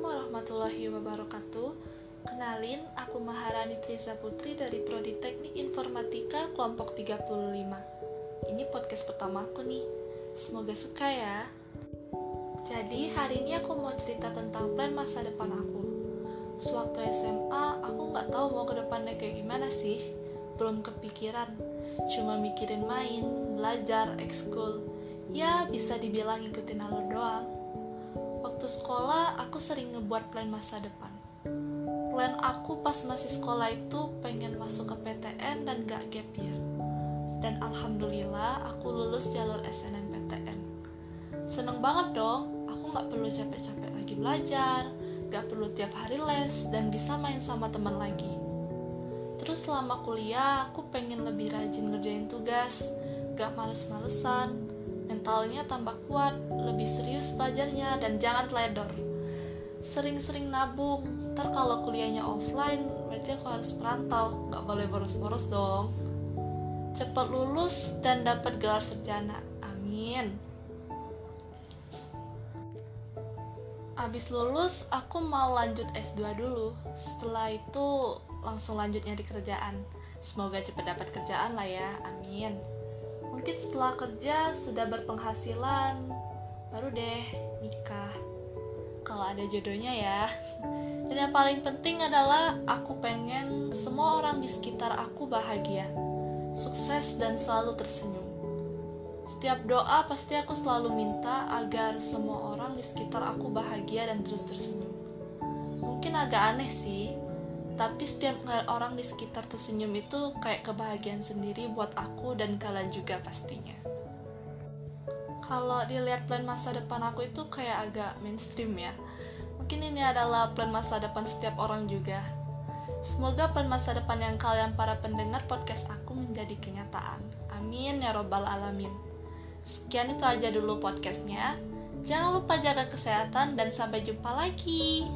warahmatullahi wabarakatuh. Kenalin, aku Maharani Triza Putri dari Prodi Teknik Informatika kelompok 35. Ini podcast pertama aku nih. Semoga suka ya. Jadi, hari ini aku mau cerita tentang plan masa depan aku. Sewaktu SMA, aku nggak tahu mau ke depannya kayak gimana sih. Belum kepikiran. Cuma mikirin main, belajar, ekskul. Ya, bisa dibilang ngikutin alur doang waktu sekolah aku sering ngebuat plan masa depan. Plan aku pas masih sekolah itu pengen masuk ke PTN dan gak gap year. Dan alhamdulillah aku lulus jalur SNMPTN seneng banget dong aku gak perlu capek-capek lagi belajar gak perlu tiap hari les dan bisa main sama teman lagi. Terus selama kuliah aku pengen lebih rajin ngerjain tugas gak males-malesan mentalnya tambah kuat, lebih serius belajarnya, dan jangan teledor. Sering-sering nabung, ntar kalau kuliahnya offline, berarti aku harus perantau, gak boleh boros-boros dong. Cepat lulus dan dapat gelar sarjana, amin. Abis lulus, aku mau lanjut S2 dulu. Setelah itu, langsung lanjutnya di kerjaan. Semoga cepat dapat kerjaan lah ya, amin mungkin setelah kerja sudah berpenghasilan baru deh nikah. Kalau ada jodohnya ya. Dan yang paling penting adalah aku pengen semua orang di sekitar aku bahagia sukses dan selalu tersenyum. Setiap doa pasti aku selalu minta agar semua orang di sekitar aku bahagia dan terus tersenyum. Mungkin agak aneh sih tapi setiap orang di sekitar tersenyum itu kayak kebahagiaan sendiri buat aku dan kalian juga pastinya. Kalau dilihat plan masa depan aku itu kayak agak mainstream ya. Mungkin ini adalah plan masa depan setiap orang juga. Semoga plan masa depan yang kalian para pendengar podcast aku menjadi kenyataan. Amin ya robbal alamin. Sekian itu aja dulu podcastnya. Jangan lupa jaga kesehatan dan sampai jumpa lagi